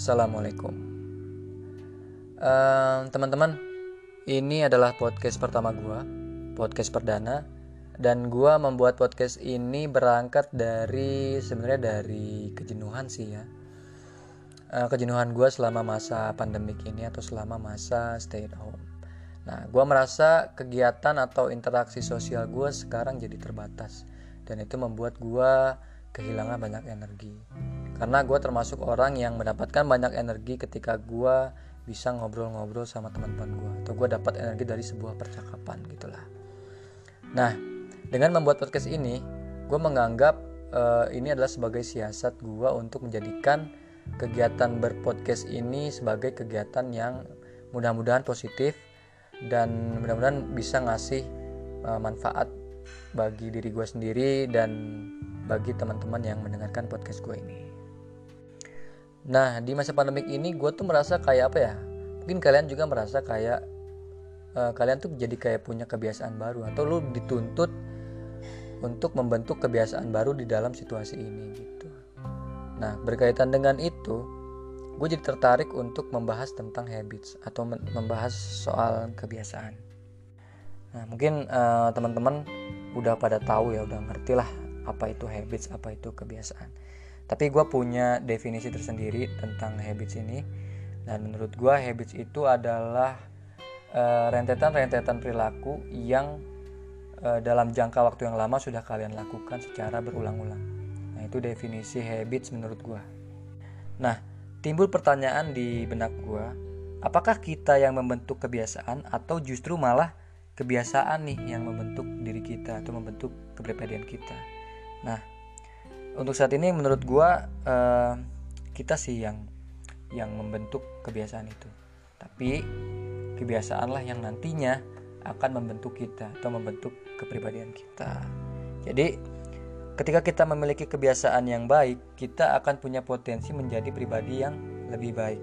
Assalamualaikum. Uh, Teman-teman Ini adalah podcast pertama gue Podcast perdana Dan gue membuat podcast ini berangkat dari sebenarnya dari kejenuhan sih ya. Uh, Kejenuhan gue selama masa pandemik ini Atau selama masa stay at home. Nah gue merasa kegiatan atau interaksi sosial gue sekarang jadi terbatas Dan itu membuat gue kehilangan banyak energi karena gue termasuk orang yang mendapatkan banyak energi ketika gue bisa ngobrol-ngobrol sama teman-teman gue atau gue dapat energi dari sebuah percakapan gitulah nah dengan membuat podcast ini gue menganggap uh, ini adalah sebagai siasat gue untuk menjadikan kegiatan berpodcast ini sebagai kegiatan yang mudah-mudahan positif dan mudah-mudahan bisa ngasih uh, manfaat bagi diri gue sendiri dan bagi teman-teman yang mendengarkan podcast gue ini. Nah, di masa pandemik ini gue tuh merasa kayak apa ya? Mungkin kalian juga merasa kayak uh, kalian tuh jadi kayak punya kebiasaan baru atau lu dituntut untuk membentuk kebiasaan baru di dalam situasi ini gitu. Nah, berkaitan dengan itu, gue jadi tertarik untuk membahas tentang habits atau membahas soal kebiasaan. Nah, mungkin uh, teman-teman udah pada tahu ya, udah ngerti lah apa itu habits apa itu kebiasaan tapi gue punya definisi tersendiri tentang habits ini. Dan menurut gue habits itu adalah eh, rentetan-rentetan perilaku yang uh, dalam jangka waktu yang lama sudah kalian lakukan secara berulang-ulang. Nah itu definisi habits menurut gue nah timbul pertanyaan di benak gue apakah kita yang membentuk kebiasaan atau justru malah kebiasaan nih yang membentuk diri kita atau membentuk kepribadian kita? Nah, untuk saat ini menurut gua uh, kita sih yang yang membentuk kebiasaan itu. Tapi kebiasaanlah yang nantinya akan membentuk kita atau membentuk kepribadian kita. Jadi ketika kita memiliki kebiasaan yang baik, kita akan punya potensi menjadi pribadi yang lebih baik.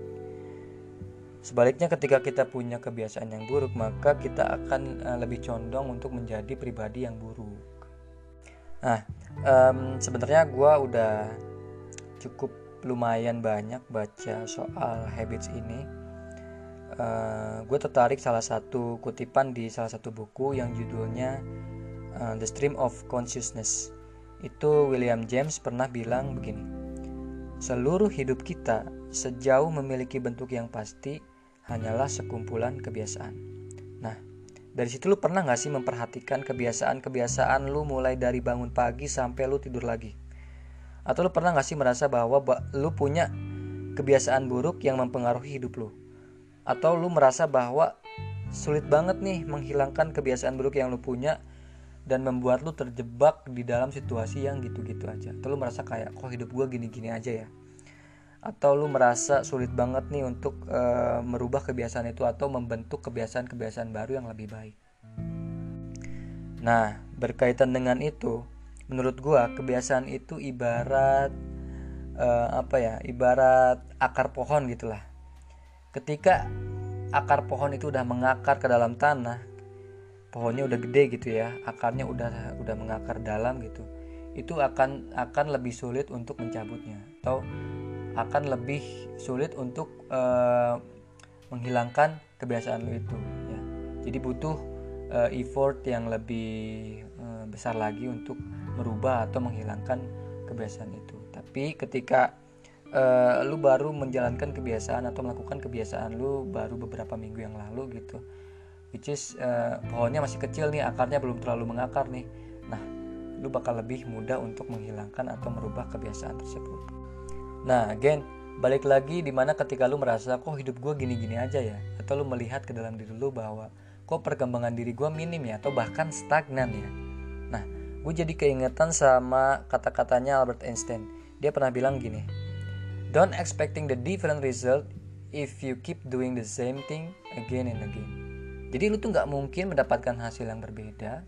Sebaliknya ketika kita punya kebiasaan yang buruk, maka kita akan eh, lebih condong untuk menjadi pribadi yang buruk. Nah, um, sebenarnya gue udah cukup lumayan banyak baca soal habits ini. Uh, eh, gue tertarik salah satu kutipan di salah satu buku yang judulnya uh, The Stream of Consciousness. Itu William James pernah bilang begini. Seluruh hidup kita sejauh memiliki bentuk yang pasti hanyalah sekumpulan kebiasaan. Dari situ lu pernah gak sih memperhatikan kebiasaan-kebiasaan lu mulai dari bangun pagi sampai lu tidur lagi? Atau lu pernah gak sih merasa bahwa lu punya kebiasaan buruk yang mempengaruhi hidup lu? Atau lu merasa bahwa sulit banget nih menghilangkan kebiasaan buruk yang lu punya dan membuat lu terjebak di dalam situasi yang gitu-gitu aja. Atau lu merasa kayak kok hidup gue gini-gini aja ya atau lu merasa sulit banget nih untuk uh, merubah kebiasaan itu atau membentuk kebiasaan-kebiasaan baru yang lebih baik. Nah, berkaitan dengan itu, menurut gua kebiasaan itu ibarat uh, apa ya? Ibarat akar pohon gitulah. Ketika akar pohon itu udah mengakar ke dalam tanah, pohonnya udah gede gitu ya, akarnya udah udah mengakar dalam gitu. Itu akan akan lebih sulit untuk mencabutnya atau akan lebih sulit untuk uh, menghilangkan kebiasaan lu itu ya. Jadi butuh uh, effort yang lebih uh, besar lagi untuk merubah atau menghilangkan kebiasaan itu. Tapi ketika uh, lu baru menjalankan kebiasaan atau melakukan kebiasaan lu baru beberapa minggu yang lalu gitu which is uh, pohonnya masih kecil nih akarnya belum terlalu mengakar nih. Nah lu bakal lebih mudah untuk menghilangkan atau merubah kebiasaan tersebut Nah, again, balik lagi di mana ketika lu merasa kok hidup gue gini-gini aja ya, atau lu melihat ke dalam diri lu bahwa kok perkembangan diri gue minim ya, atau bahkan stagnan ya. Nah, gue jadi keingetan sama kata-katanya Albert Einstein. Dia pernah bilang gini, Don't expecting the different result if you keep doing the same thing again and again. Jadi lu tuh nggak mungkin mendapatkan hasil yang berbeda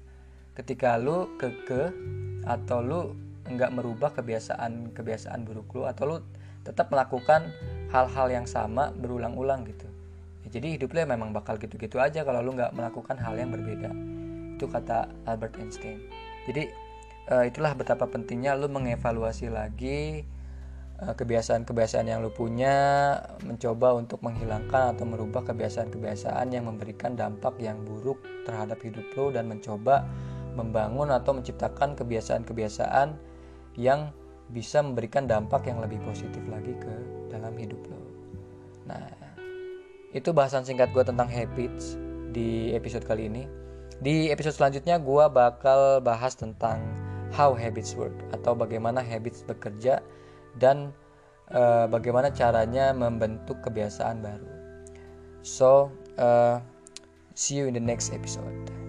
ketika lu keke atau lu nggak merubah kebiasaan kebiasaan buruk lu atau lu tetap melakukan hal-hal yang sama berulang-ulang gitu. Ya, jadi hidup lu ya memang bakal gitu-gitu aja kalau lu nggak melakukan hal yang berbeda. Itu kata Albert Einstein. Jadi uh, itulah betapa pentingnya lu mengevaluasi lagi eh, kebiasaan-kebiasaan yang lu punya mencoba untuk menghilangkan atau merubah kebiasaan-kebiasaan yang memberikan dampak yang buruk terhadap hidup lo dan mencoba membangun atau menciptakan kebiasaan-kebiasaan yang bisa memberikan dampak yang lebih positif lagi ke dalam hidup lo. Nah, itu bahasan singkat gue tentang habits di episode kali ini. Di episode selanjutnya gue bakal bahas tentang how habits work atau bagaimana habits bekerja dan uh, bagaimana caranya membentuk kebiasaan baru. So, uh, see you in the next episode.